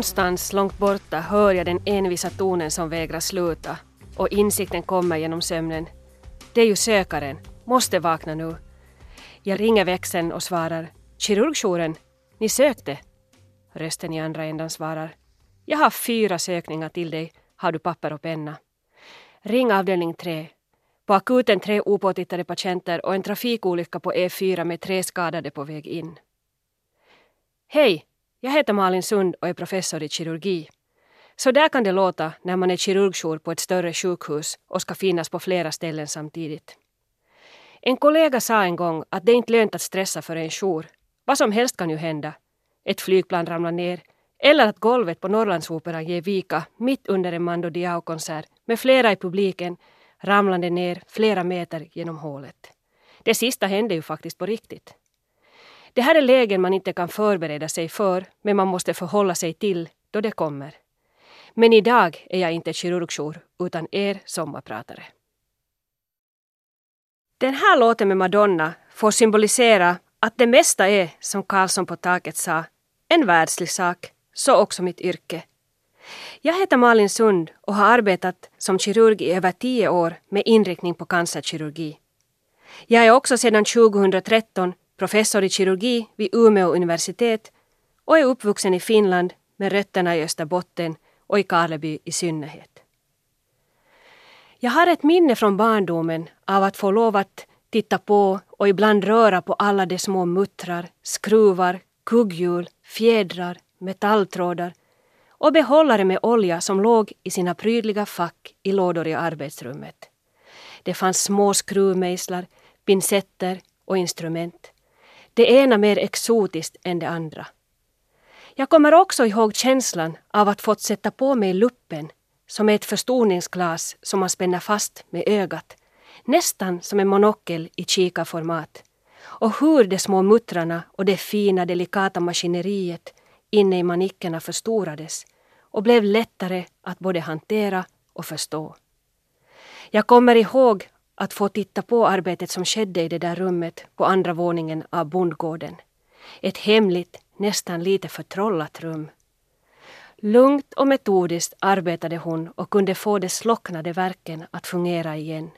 Någonstans långt borta hör jag den envisa tonen som vägrar sluta och insikten kommer genom sömnen. Det är ju sökaren, måste vakna nu. Jag ringer växeln och svarar Kirurgjouren, ni sökte? Rösten i andra ändan svarar Jag har fyra sökningar till dig, har du papper och penna? Ring avdelning 3. På akuten tre opåtittade patienter och en trafikolycka på E4 med tre skadade på väg in. Hej, jag heter Malin Sund och är professor i kirurgi. Så där kan det låta när man är kirurgjour på ett större sjukhus och ska finnas på flera ställen samtidigt. En kollega sa en gång att det inte är lönt att stressa för en jour. Vad som helst kan ju hända. Ett flygplan ramlar ner eller att golvet på Norrlandsoperan ger vika mitt under en Mando Diao-konsert med flera i publiken ramlande ner flera meter genom hålet. Det sista hände ju faktiskt på riktigt. Det här är lägen man inte kan förbereda sig för, men man måste förhålla sig till då det kommer. Men idag är jag inte kirurgjour, utan er sommarpratare. Den här låten med Madonna får symbolisera att det mesta är, som Karlsson på taket sa, en världslig sak, så också mitt yrke. Jag heter Malin Sund och har arbetat som kirurg i över tio år med inriktning på cancerkirurgi. Jag är också sedan 2013 professor i kirurgi vid Umeå universitet och är uppvuxen i Finland med rötterna i Österbotten och i Karleby i synnerhet. Jag har ett minne från barndomen av att få lov att titta på och ibland röra på alla de små muttrar, skruvar, kugghjul, fjädrar, metalltrådar och behållare med olja som låg i sina prydliga fack i lådor i arbetsrummet. Det fanns små skruvmejslar, pincetter och instrument. Det ena mer exotiskt än det andra. Jag kommer också ihåg känslan av att fått sätta på mig luppen som är ett förstoringsglas som man spänner fast med ögat. Nästan som en monokel i kikarformat. Och hur de små muttrarna och det fina delikata maskineriet inne i manickerna förstorades och blev lättare att både hantera och förstå. Jag kommer ihåg att få titta på arbetet som skedde i det där rummet på andra våningen av bondgården. Ett hemligt, nästan lite förtrollat rum. Lugnt och metodiskt arbetade hon och kunde få de slocknade verken att fungera igen.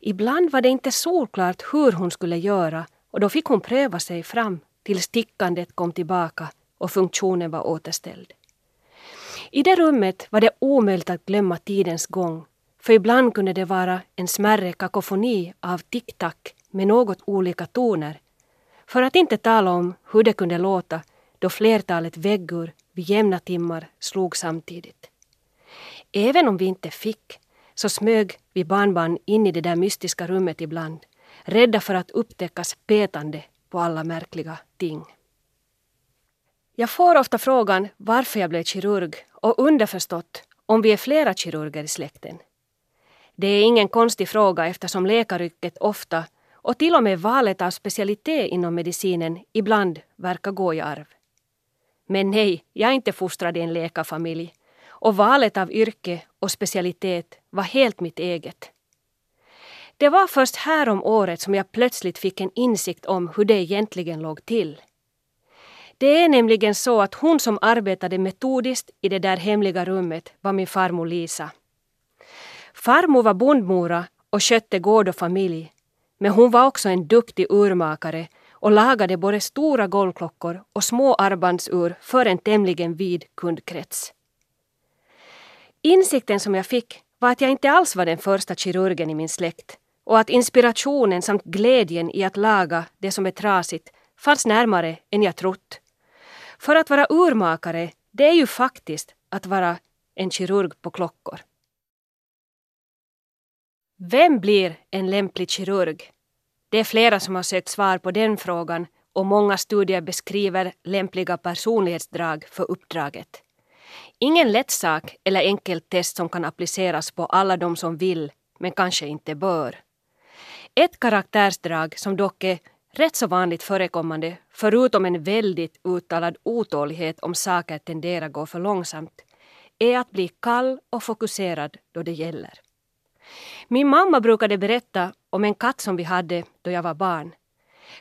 Ibland var det inte solklart hur hon skulle göra och då fick hon pröva sig fram tills stickandet kom tillbaka och funktionen var återställd. I det rummet var det omöjligt att glömma tidens gång för ibland kunde det vara en smärre kakofoni av tick-tack med något olika toner. För att inte tala om hur det kunde låta då flertalet väggur vid jämna timmar slog samtidigt. Även om vi inte fick så smög vi barnbarn in i det där mystiska rummet ibland, rädda för att upptäckas petande på alla märkliga ting. Jag får ofta frågan varför jag blev kirurg och underförstått om vi är flera kirurger i släkten. Det är ingen konstig fråga eftersom läkaryrket ofta och till och med valet av specialitet inom medicinen ibland verkar gå i arv. Men nej, jag är inte fostrad i en läkarfamilj och valet av yrke och specialitet var helt mitt eget. Det var först härom året som jag plötsligt fick en insikt om hur det egentligen låg till. Det är nämligen så att hon som arbetade metodiskt i det där hemliga rummet var min farmor Lisa. Farmor var bondmora och skötte gård och familj. Men hon var också en duktig urmakare och lagade både stora golvklockor och små armbandsur för en tämligen vid kundkrets. Insikten som jag fick var att jag inte alls var den första kirurgen i min släkt och att inspirationen samt glädjen i att laga det som är trasigt fanns närmare än jag trott. För att vara urmakare, det är ju faktiskt att vara en kirurg på klockor. Vem blir en lämplig kirurg? Det är flera som har sökt svar på den frågan och många studier beskriver lämpliga personlighetsdrag för uppdraget. Ingen lätt sak eller enkelt test som kan appliceras på alla de som vill, men kanske inte bör. Ett karaktärsdrag som dock är rätt så vanligt förekommande, förutom en väldigt uttalad otålighet om saker tenderar gå för långsamt, är att bli kall och fokuserad då det gäller. Min mamma brukade berätta om en katt som vi hade då jag var barn.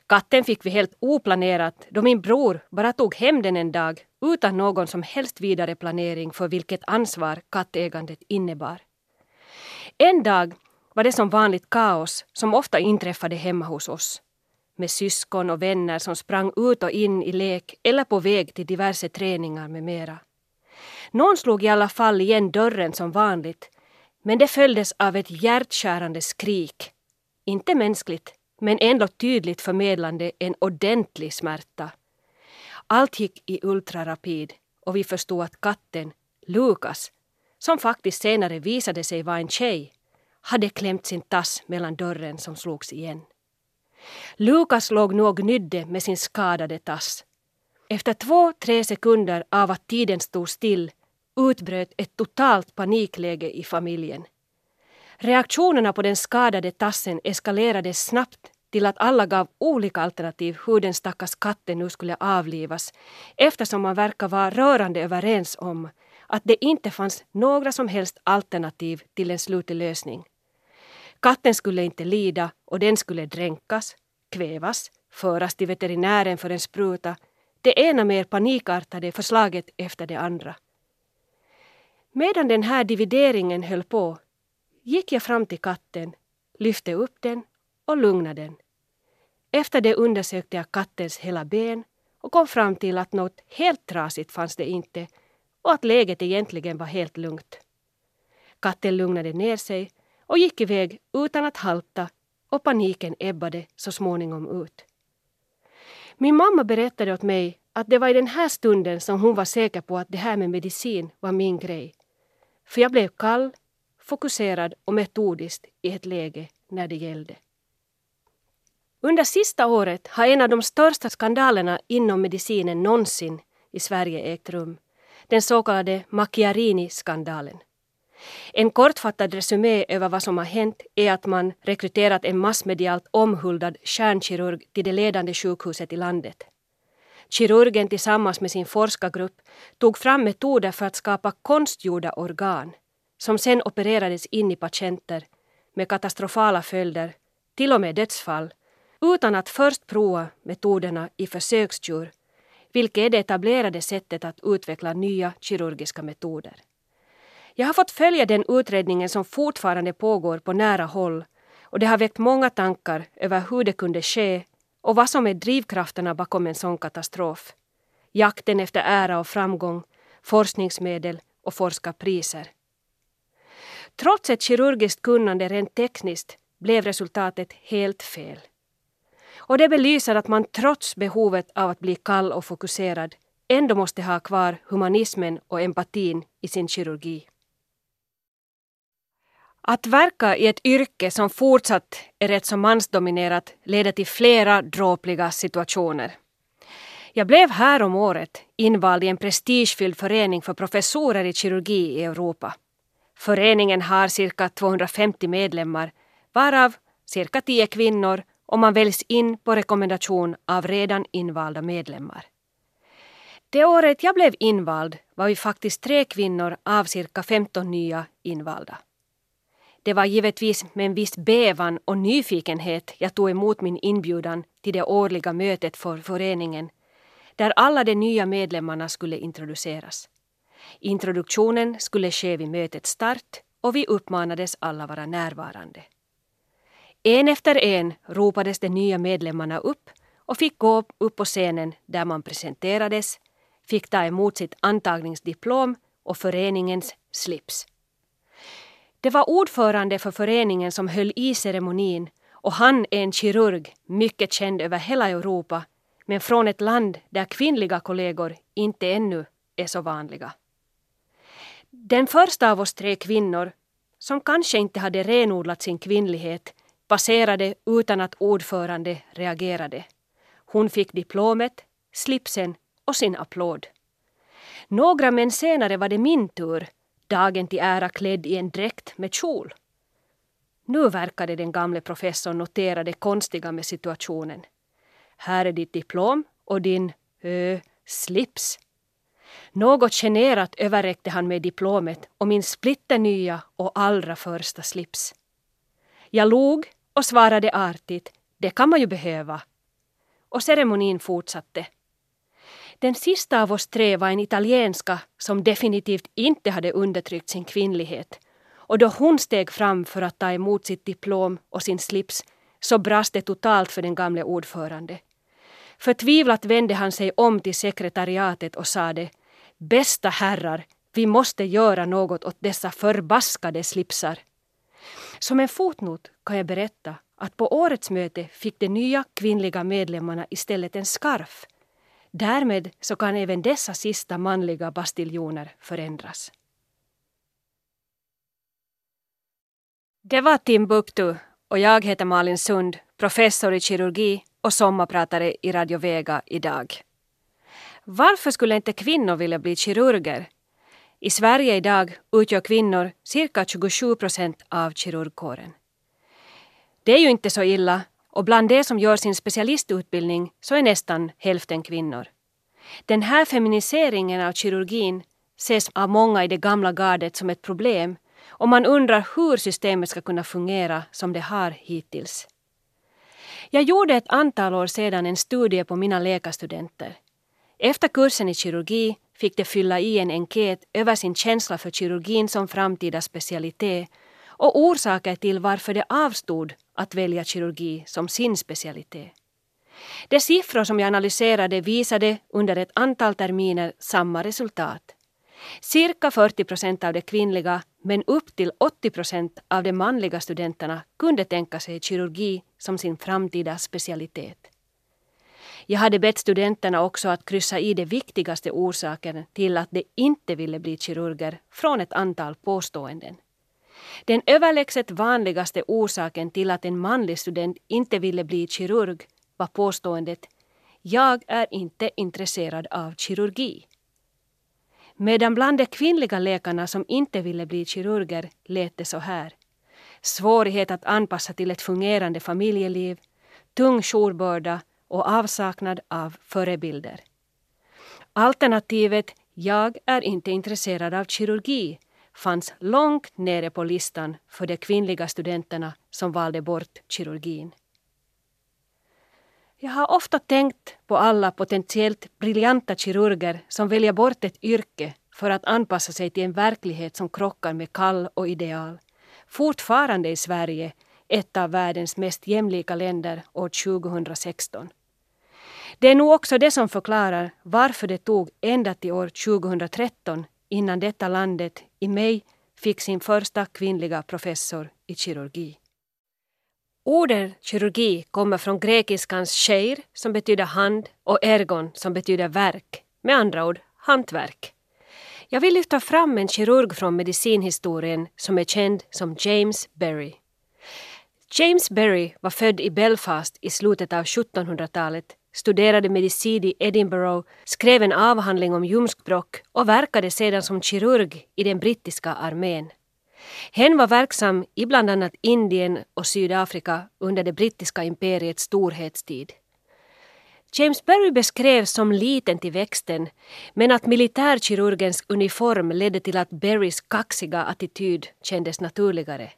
Katten fick vi helt oplanerat då min bror bara tog hem den en dag utan någon som helst vidare planering för vilket ansvar kattägandet innebar. En dag var det som vanligt kaos som ofta inträffade hemma hos oss. Med syskon och vänner som sprang ut och in i lek eller på väg till diverse träningar med mera. Någon slog i alla fall igen dörren som vanligt men det följdes av ett hjärtskärande skrik. Inte mänskligt, men ändå tydligt förmedlande en ordentlig smärta. Allt gick i ultrarapid och vi förstod att katten, Lukas, som faktiskt senare visade sig vara en tjej, hade klämt sin tass mellan dörren som slogs igen. Lukas låg nu och gnydde med sin skadade tass. Efter två, tre sekunder av att tiden stod still utbröt ett totalt panikläge i familjen. Reaktionerna på den skadade tassen eskalerade snabbt till att alla gav olika alternativ hur den stackars katten nu skulle avlivas eftersom man verkar vara rörande överens om att det inte fanns några som helst alternativ till en slutlig lösning. Katten skulle inte lida och den skulle dränkas, kvävas, föras till veterinären för en spruta, det ena mer panikartade förslaget efter det andra. Medan den här divideringen höll på gick jag fram till katten, lyfte upp den och lugnade den. Efter det undersökte jag kattens hela ben och kom fram till att något helt trasigt fanns det inte och att läget egentligen var helt lugnt. Katten lugnade ner sig och gick iväg utan att halta och paniken ebbade så småningom ut. Min mamma berättade åt mig att det var i den här stunden som hon var säker på att det här med medicin var min grej. För jag blev kall, fokuserad och metodisk i ett läge när det gällde. Under sista året har en av de största skandalerna inom medicinen någonsin i Sverige ägt rum. Den så kallade Macchiarini-skandalen. En kortfattad resumé över vad som har hänt är att man rekryterat en massmedialt omhuldad kärnkirurg till det ledande sjukhuset i landet. Kirurgen tillsammans med sin forskargrupp tog fram metoder för att skapa konstgjorda organ som sen opererades in i patienter med katastrofala följder, till och med dödsfall, utan att först prova metoderna i försöksdjur, vilket är det etablerade sättet att utveckla nya kirurgiska metoder. Jag har fått följa den utredningen som fortfarande pågår på nära håll och det har väckt många tankar över hur det kunde ske och vad som är drivkrafterna bakom en sån katastrof. Jakten efter ära och framgång, forskningsmedel och forskarpriser. Trots ett kirurgiskt kunnande rent tekniskt blev resultatet helt fel. Och det belyser att man trots behovet av att bli kall och fokuserad ändå måste ha kvar humanismen och empatin i sin kirurgi. Att verka i ett yrke som fortsatt är rätt så mansdominerat leder till flera dråpliga situationer. Jag blev här om året invald i en prestigefylld förening för professorer i kirurgi i Europa. Föreningen har cirka 250 medlemmar varav cirka 10 kvinnor och man väljs in på rekommendation av redan invalda medlemmar. Det året jag blev invald var vi faktiskt tre kvinnor av cirka 15 nya invalda. Det var givetvis med en viss bävan och nyfikenhet jag tog emot min inbjudan till det årliga mötet för föreningen där alla de nya medlemmarna skulle introduceras. Introduktionen skulle ske vid mötets start och vi uppmanades alla vara närvarande. En efter en ropades de nya medlemmarna upp och fick gå upp på scenen där man presenterades, fick ta emot sitt antagningsdiplom och föreningens slips. Det var ordförande för föreningen som höll i ceremonin och han är en kirurg mycket känd över hela Europa men från ett land där kvinnliga kollegor inte ännu är så vanliga. Den första av oss tre kvinnor, som kanske inte hade renodlat sin kvinnlighet, passerade utan att ordförande reagerade. Hon fick diplomet, slipsen och sin applåd. Några män senare var det min tur, dagen till ära klädd i en dräkt med kjol. Nu verkade den gamle professorn notera det konstiga med situationen. Här är ditt diplom och din ö, slips. Något generat överräckte han med diplomet och min splitternya och allra första slips. Jag log och svarade artigt, det kan man ju behöva. och ceremonin fortsatte. Den sista av oss tre var en italienska som definitivt inte hade undertryckt sin kvinnlighet och då hon steg fram för att ta emot sitt diplom och sin slips så brast det totalt för den gamle ordförande. Förtvivlat vände han sig om till sekretariatet och sade Bästa herrar, vi måste göra något åt dessa förbaskade slipsar. Som en fotnot kan jag berätta att på årets möte fick de nya kvinnliga medlemmarna istället en skarf. Därmed så kan även dessa sista manliga bastiljoner förändras. Det var Timbuktu och jag heter Malin Sund, professor i kirurgi och sommarpratare i Radio Vega idag. Varför skulle inte kvinnor vilja bli kirurger? I Sverige idag utgör kvinnor cirka 27 procent av kirurgkåren. Det är ju inte så illa och bland de som gör sin specialistutbildning så är nästan hälften kvinnor. Den här feminiseringen av kirurgin ses av många i det gamla gardet som ett problem och man undrar hur systemet ska kunna fungera som det har hittills. Jag gjorde ett antal år sedan en studie på mina läkarstudenter. Efter kursen i kirurgi fick de fylla i en enkät över sin känsla för kirurgin som framtida specialitet och orsaker till varför de avstod att välja kirurgi som sin specialitet. De siffror som jag analyserade visade under ett antal terminer samma resultat. Cirka 40 procent av de kvinnliga men upp till 80 procent av de manliga studenterna kunde tänka sig kirurgi som sin framtida specialitet. Jag hade bett studenterna också att kryssa i de viktigaste orsakerna till att de inte ville bli kirurger från ett antal påståenden. Den överlägset vanligaste orsaken till att en manlig student inte ville bli kirurg var påståendet ”Jag är inte intresserad av kirurgi”. Medan bland de kvinnliga läkarna som inte ville bli kirurger lät det så här. Svårighet att anpassa till ett fungerande familjeliv, tung jourbörda och avsaknad av förebilder. Alternativet ”Jag är inte intresserad av kirurgi” fanns långt nere på listan för de kvinnliga studenterna som valde bort kirurgin. Jag har ofta tänkt på alla potentiellt briljanta kirurger som väljer bort ett yrke för att anpassa sig till en verklighet som krockar med kall och ideal. Fortfarande i Sverige, ett av världens mest jämlika länder år 2016. Det är nog också det som förklarar varför det tog ända till år 2013 innan detta landet i mig fick sin första kvinnliga professor i kirurgi. Ordet kirurgi kommer från grekiskans sheir, som betyder hand och ergon som betyder verk, med andra ord hantverk. Jag vill lyfta fram en kirurg från medicinhistorien som är känd som James Berry. James Berry var född i Belfast i slutet av 1700-talet, studerade medicin i Edinburgh, skrev en avhandling om ljumskbråck och verkade sedan som kirurg i den brittiska armén. Hen var verksam i bland annat Indien och Sydafrika under det brittiska imperiets storhetstid. James Berry beskrevs som liten till växten men att militärkirurgens uniform ledde till att Berrys kaxiga attityd kändes naturligare.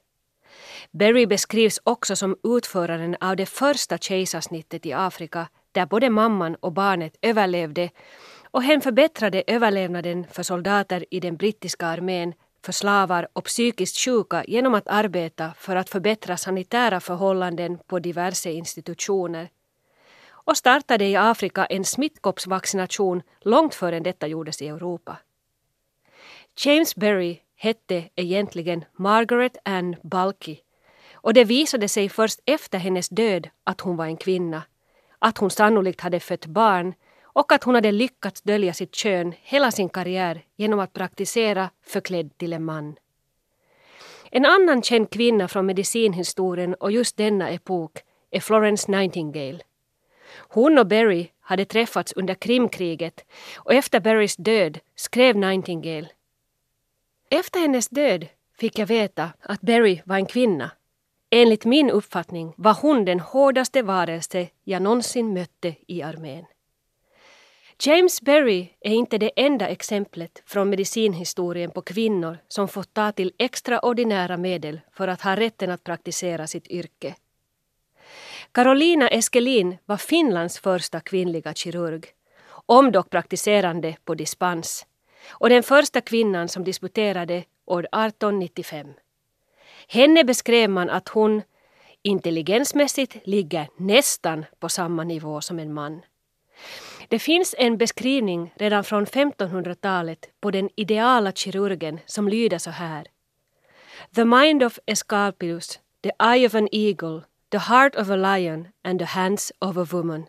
Berry beskrivs också som utföraren av det första kejsarsnittet i Afrika där både mamman och barnet överlevde och hen förbättrade överlevnaden för soldater i den brittiska armén för slavar och psykiskt sjuka genom att arbeta för att förbättra sanitära förhållanden på diverse institutioner och startade i Afrika en smittkoppsvaccination långt före detta gjordes i Europa. James Berry hette egentligen Margaret Ann Balky och det visade sig först efter hennes död att hon var en kvinna, att hon sannolikt hade fött barn och att hon hade lyckats dölja sitt kön hela sin karriär genom att praktisera förklädd till en man. En annan känd kvinna från medicinhistorien och just denna epok är Florence Nightingale. Hon och Berry hade träffats under Krimkriget och efter Berrys död skrev Nightingale Efter hennes död fick jag veta att Berry var en kvinna. Enligt min uppfattning var hon den hårdaste varelse jag någonsin mötte i armén. James Berry är inte det enda exemplet från medicinhistorien på kvinnor som fått ta till extraordinära medel för att ha rätten att praktisera sitt yrke. Carolina Eskelin var Finlands första kvinnliga kirurg, om dock praktiserande på dispens, och den första kvinnan som disputerade år 1895. Henne beskrev man att hon intelligensmässigt ligger nästan på samma nivå som en man. Det finns en beskrivning redan från 1500-talet på den ideala kirurgen som lyder så här. The mind of Escalpus, the eye of an eagle, the heart of a lion and the hands of a woman.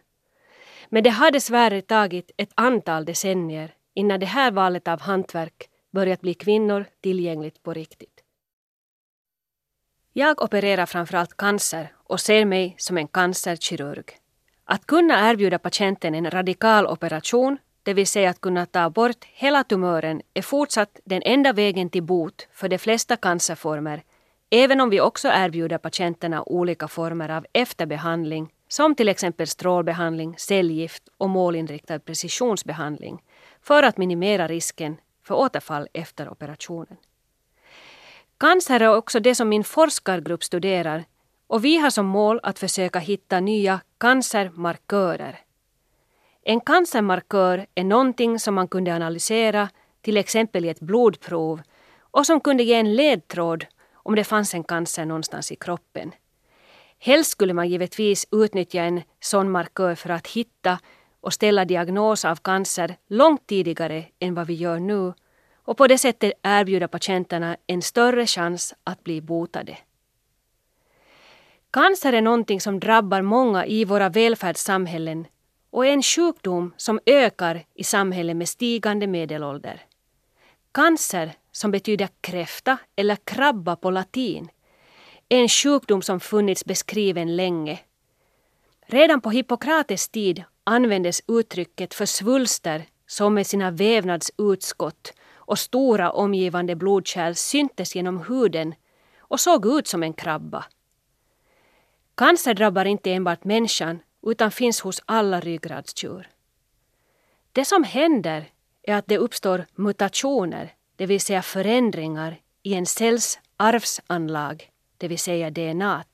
Men det har dessvärre tagit ett antal decennier innan det här valet av hantverk börjat bli kvinnor tillgängligt på riktigt. Jag opererar framförallt cancer och ser mig som en cancerkirurg. Att kunna erbjuda patienten en radikal operation, det vill säga att kunna ta bort hela tumören, är fortsatt den enda vägen till bot för de flesta cancerformer, även om vi också erbjuder patienterna olika former av efterbehandling, som till exempel strålbehandling, cellgift och målinriktad precisionsbehandling, för att minimera risken för återfall efter operationen. Cancer är också det som min forskargrupp studerar och vi har som mål att försöka hitta nya cancermarkörer. En cancermarkör är någonting som man kunde analysera till exempel i ett blodprov och som kunde ge en ledtråd om det fanns en cancer någonstans i kroppen. Helst skulle man givetvis utnyttja en sån markör för att hitta och ställa diagnos av cancer långt tidigare än vad vi gör nu och på det sättet erbjuda patienterna en större chans att bli botade. Cancer är någonting som drabbar många i våra välfärdssamhällen och är en sjukdom som ökar i samhällen med stigande medelålder. Cancer, som betyder kräfta eller krabba på latin, är en sjukdom som funnits beskriven länge. Redan på Hippokrates tid användes uttrycket för svulster som med sina vävnadsutskott och stora omgivande blodkärl syntes genom huden och såg ut som en krabba. Cancer drabbar inte enbart människan utan finns hos alla ryggradsdjur. Det som händer är att det uppstår mutationer, det vill säga förändringar i en cells arvsanlag, det vill säga DNA,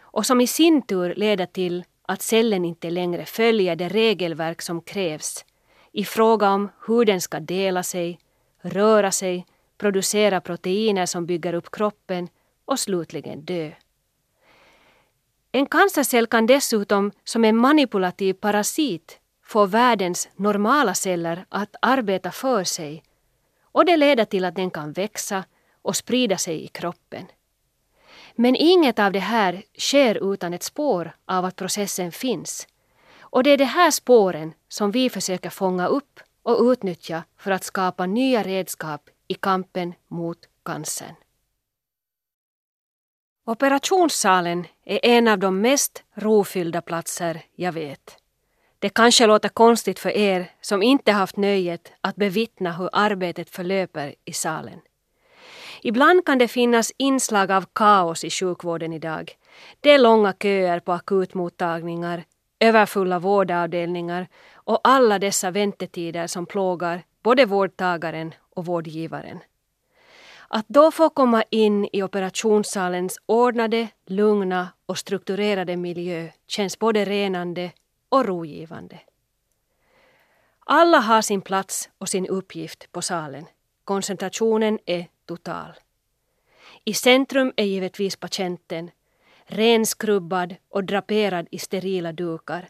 och som i sin tur leder till att cellen inte längre följer det regelverk som krävs i fråga om hur den ska dela sig, röra sig, producera proteiner som bygger upp kroppen och slutligen dö. En cancercell kan dessutom som en manipulativ parasit få världens normala celler att arbeta för sig och det leder till att den kan växa och sprida sig i kroppen. Men inget av det här sker utan ett spår av att processen finns. Och det är de här spåren som vi försöker fånga upp och utnyttja för att skapa nya redskap i kampen mot cancern. Operationssalen är en av de mest rofyllda platser jag vet. Det kanske låter konstigt för er som inte haft nöjet att bevittna hur arbetet förlöper i salen. Ibland kan det finnas inslag av kaos i sjukvården idag. Det är långa köer på akutmottagningar, överfulla vårdavdelningar och alla dessa väntetider som plågar både vårdtagaren och vårdgivaren. Att då få komma in i operationssalens ordnade, lugna och strukturerade miljö känns både renande och rogivande. Alla har sin plats och sin uppgift på salen. Koncentrationen är total. I centrum är givetvis patienten, renskrubbad och draperad i sterila dukar.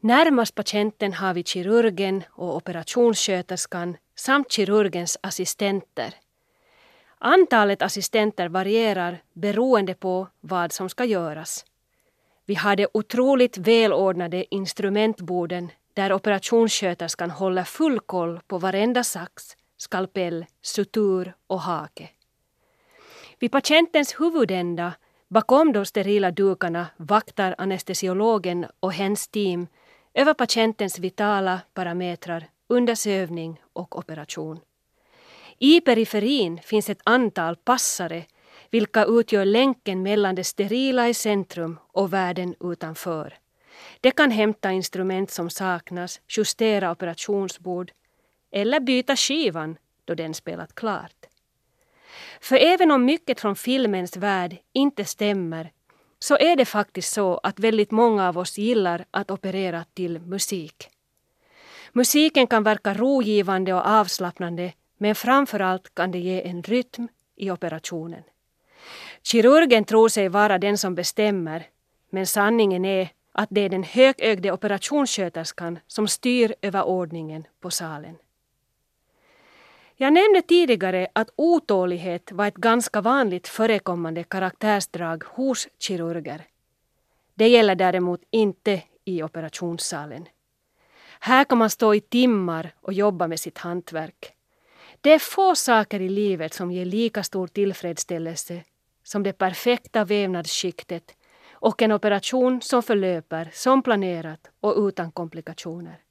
Närmast patienten har vi kirurgen och operationssköterskan samt kirurgens assistenter Antalet assistenter varierar beroende på vad som ska göras. Vi har de otroligt välordnade instrumentborden där operationssköterskan håller full koll på varenda sax, skalpell, sutur och hake. Vid patientens huvudända, bakom de sterila dukarna, vaktar anestesiologen och hens team över patientens vitala parametrar under sövning och operation. I periferin finns ett antal passare vilka utgör länken mellan det sterila i centrum och världen utanför. De kan hämta instrument som saknas, justera operationsbord eller byta skivan då den spelat klart. För även om mycket från filmens värld inte stämmer så är det faktiskt så att väldigt många av oss gillar att operera till musik. Musiken kan verka rogivande och avslappnande men framför allt kan det ge en rytm i operationen. Kirurgen tror sig vara den som bestämmer men sanningen är att det är den högögde operationssköterskan som styr över ordningen på salen. Jag nämnde tidigare att otålighet var ett ganska vanligt förekommande karaktärsdrag hos kirurger. Det gäller däremot inte i operationssalen. Här kan man stå i timmar och jobba med sitt hantverk. Det är få saker i livet som ger lika stor tillfredsställelse som det perfekta vävnadsskiktet och en operation som förlöper som planerat och utan komplikationer.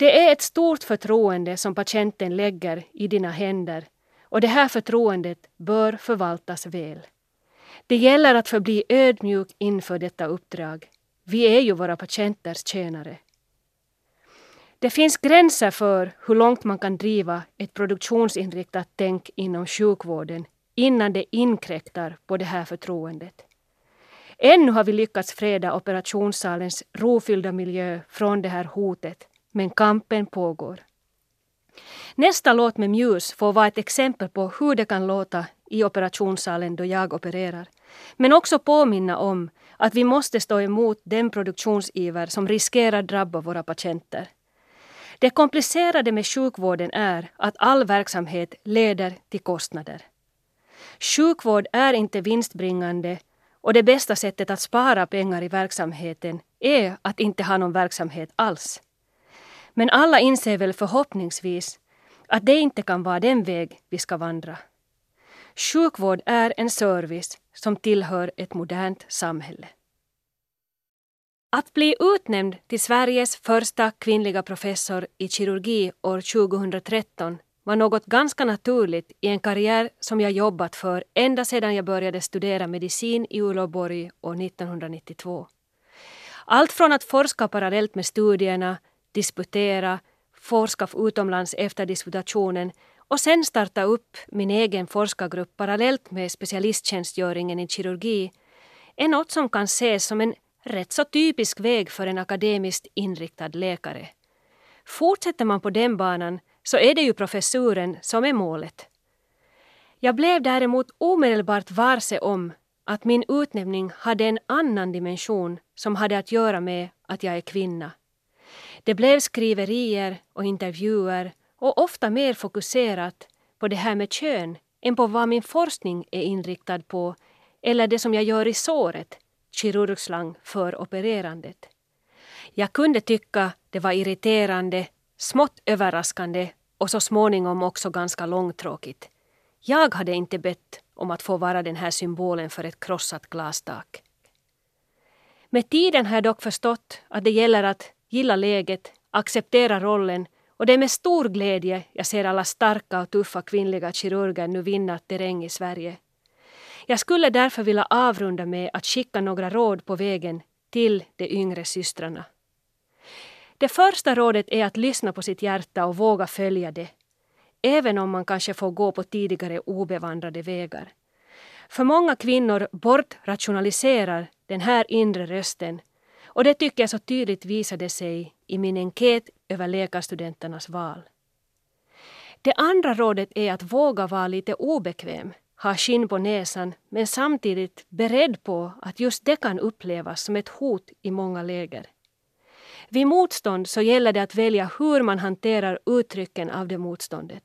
Det är ett stort förtroende som patienten lägger i dina händer och det här förtroendet bör förvaltas väl. Det gäller att förbli ödmjuk inför detta uppdrag. Vi är ju våra patienters tjänare. Det finns gränser för hur långt man kan driva ett produktionsinriktat tänk inom sjukvården innan det inkräktar på det här förtroendet. Ännu har vi lyckats freda operationssalens rofyllda miljö från det här hotet, men kampen pågår. Nästa låt med Muse får vara ett exempel på hur det kan låta i operationssalen då jag opererar, men också påminna om att vi måste stå emot den produktionsiver som riskerar drabba våra patienter. Det komplicerade med sjukvården är att all verksamhet leder till kostnader. Sjukvård är inte vinstbringande och det bästa sättet att spara pengar i verksamheten är att inte ha någon verksamhet alls. Men alla inser väl förhoppningsvis att det inte kan vara den väg vi ska vandra. Sjukvård är en service som tillhör ett modernt samhälle. Att bli utnämnd till Sveriges första kvinnliga professor i kirurgi år 2013 var något ganska naturligt i en karriär som jag jobbat för ända sedan jag började studera medicin i Uleåborg år 1992. Allt från att forska parallellt med studierna, disputera, forska utomlands efter disputationen och sen starta upp min egen forskargrupp parallellt med specialisttjänstgöringen i kirurgi är något som kan ses som en rätt så typisk väg för en akademiskt inriktad läkare. Fortsätter man på den banan så är det ju professuren som är målet. Jag blev däremot omedelbart varse om att min utnämning hade en annan dimension som hade att göra med att jag är kvinna. Det blev skriverier och intervjuer och ofta mer fokuserat på det här med kön än på vad min forskning är inriktad på eller det som jag gör i såret, kirurgslang för opererandet. Jag kunde tycka det var irriterande, smått överraskande och så småningom också ganska långtråkigt. Jag hade inte bett om att få vara den här symbolen för ett krossat glastak. Med tiden har jag dock förstått att det gäller att gilla läget, acceptera rollen och det är med stor glädje jag ser alla starka och tuffa kvinnliga kirurger nu vinna terräng i Sverige. Jag skulle därför vilja avrunda med att skicka några råd på vägen till de yngre systrarna. Det första rådet är att lyssna på sitt hjärta och våga följa det. Även om man kanske får gå på tidigare obevandrade vägar. För många kvinnor bortrationaliserar den här inre rösten och det tycker jag så tydligt visade sig i min enkät över läkarstudenternas val. Det andra rådet är att våga vara lite obekväm, ha skinn på näsan men samtidigt beredd på att just det kan upplevas som ett hot i många läger. Vid motstånd så gäller det att välja hur man hanterar uttrycken av det motståndet.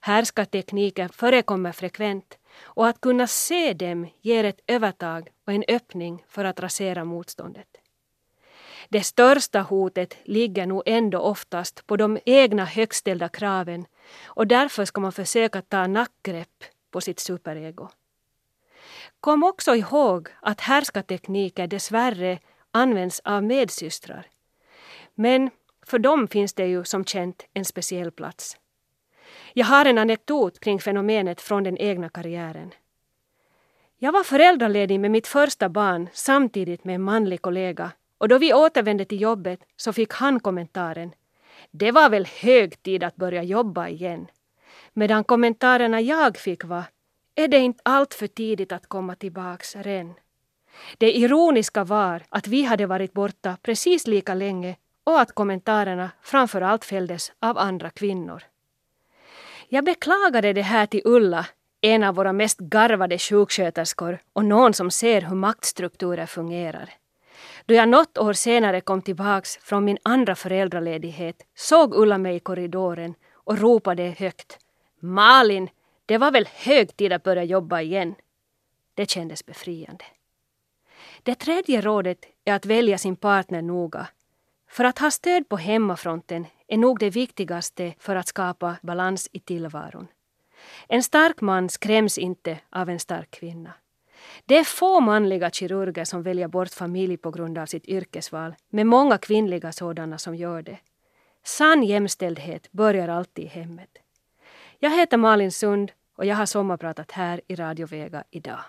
Härskartekniker förekommer frekvent och att kunna se dem ger ett övertag och en öppning för att rasera motståndet. Det största hotet ligger nog ändå oftast på de egna högställda kraven och därför ska man försöka ta nackgrepp på sitt superego. Kom också ihåg att härskartekniker dessvärre används av medsystrar. Men för dem finns det ju som känt en speciell plats. Jag har en anekdot kring fenomenet från den egna karriären. Jag var föräldraledig med mitt första barn samtidigt med en manlig kollega och då vi återvände till jobbet så fick han kommentaren Det var väl hög tid att börja jobba igen. Medan kommentarerna jag fick var Är det inte allt för tidigt att komma tillbaks ren. Det ironiska var att vi hade varit borta precis lika länge och att kommentarerna framför allt fälldes av andra kvinnor. Jag beklagade det här till Ulla, en av våra mest garvade sjuksköterskor och någon som ser hur maktstrukturer fungerar. Då jag något år senare kom tillbaks från min andra föräldraledighet såg Ulla mig i korridoren och ropade högt Malin, det var väl hög tid att börja jobba igen. Det kändes befriande. Det tredje rådet är att välja sin partner noga. För att ha stöd på hemmafronten är nog det viktigaste för att skapa balans i tillvaron. En stark man skräms inte av en stark kvinna. Det är få manliga kirurger som väljer bort familj på grund av sitt yrkesval, men många kvinnliga sådana som gör det. Sann jämställdhet börjar alltid i hemmet. Jag heter Malin Sund och jag har sommarpratat här i Radio Vega idag.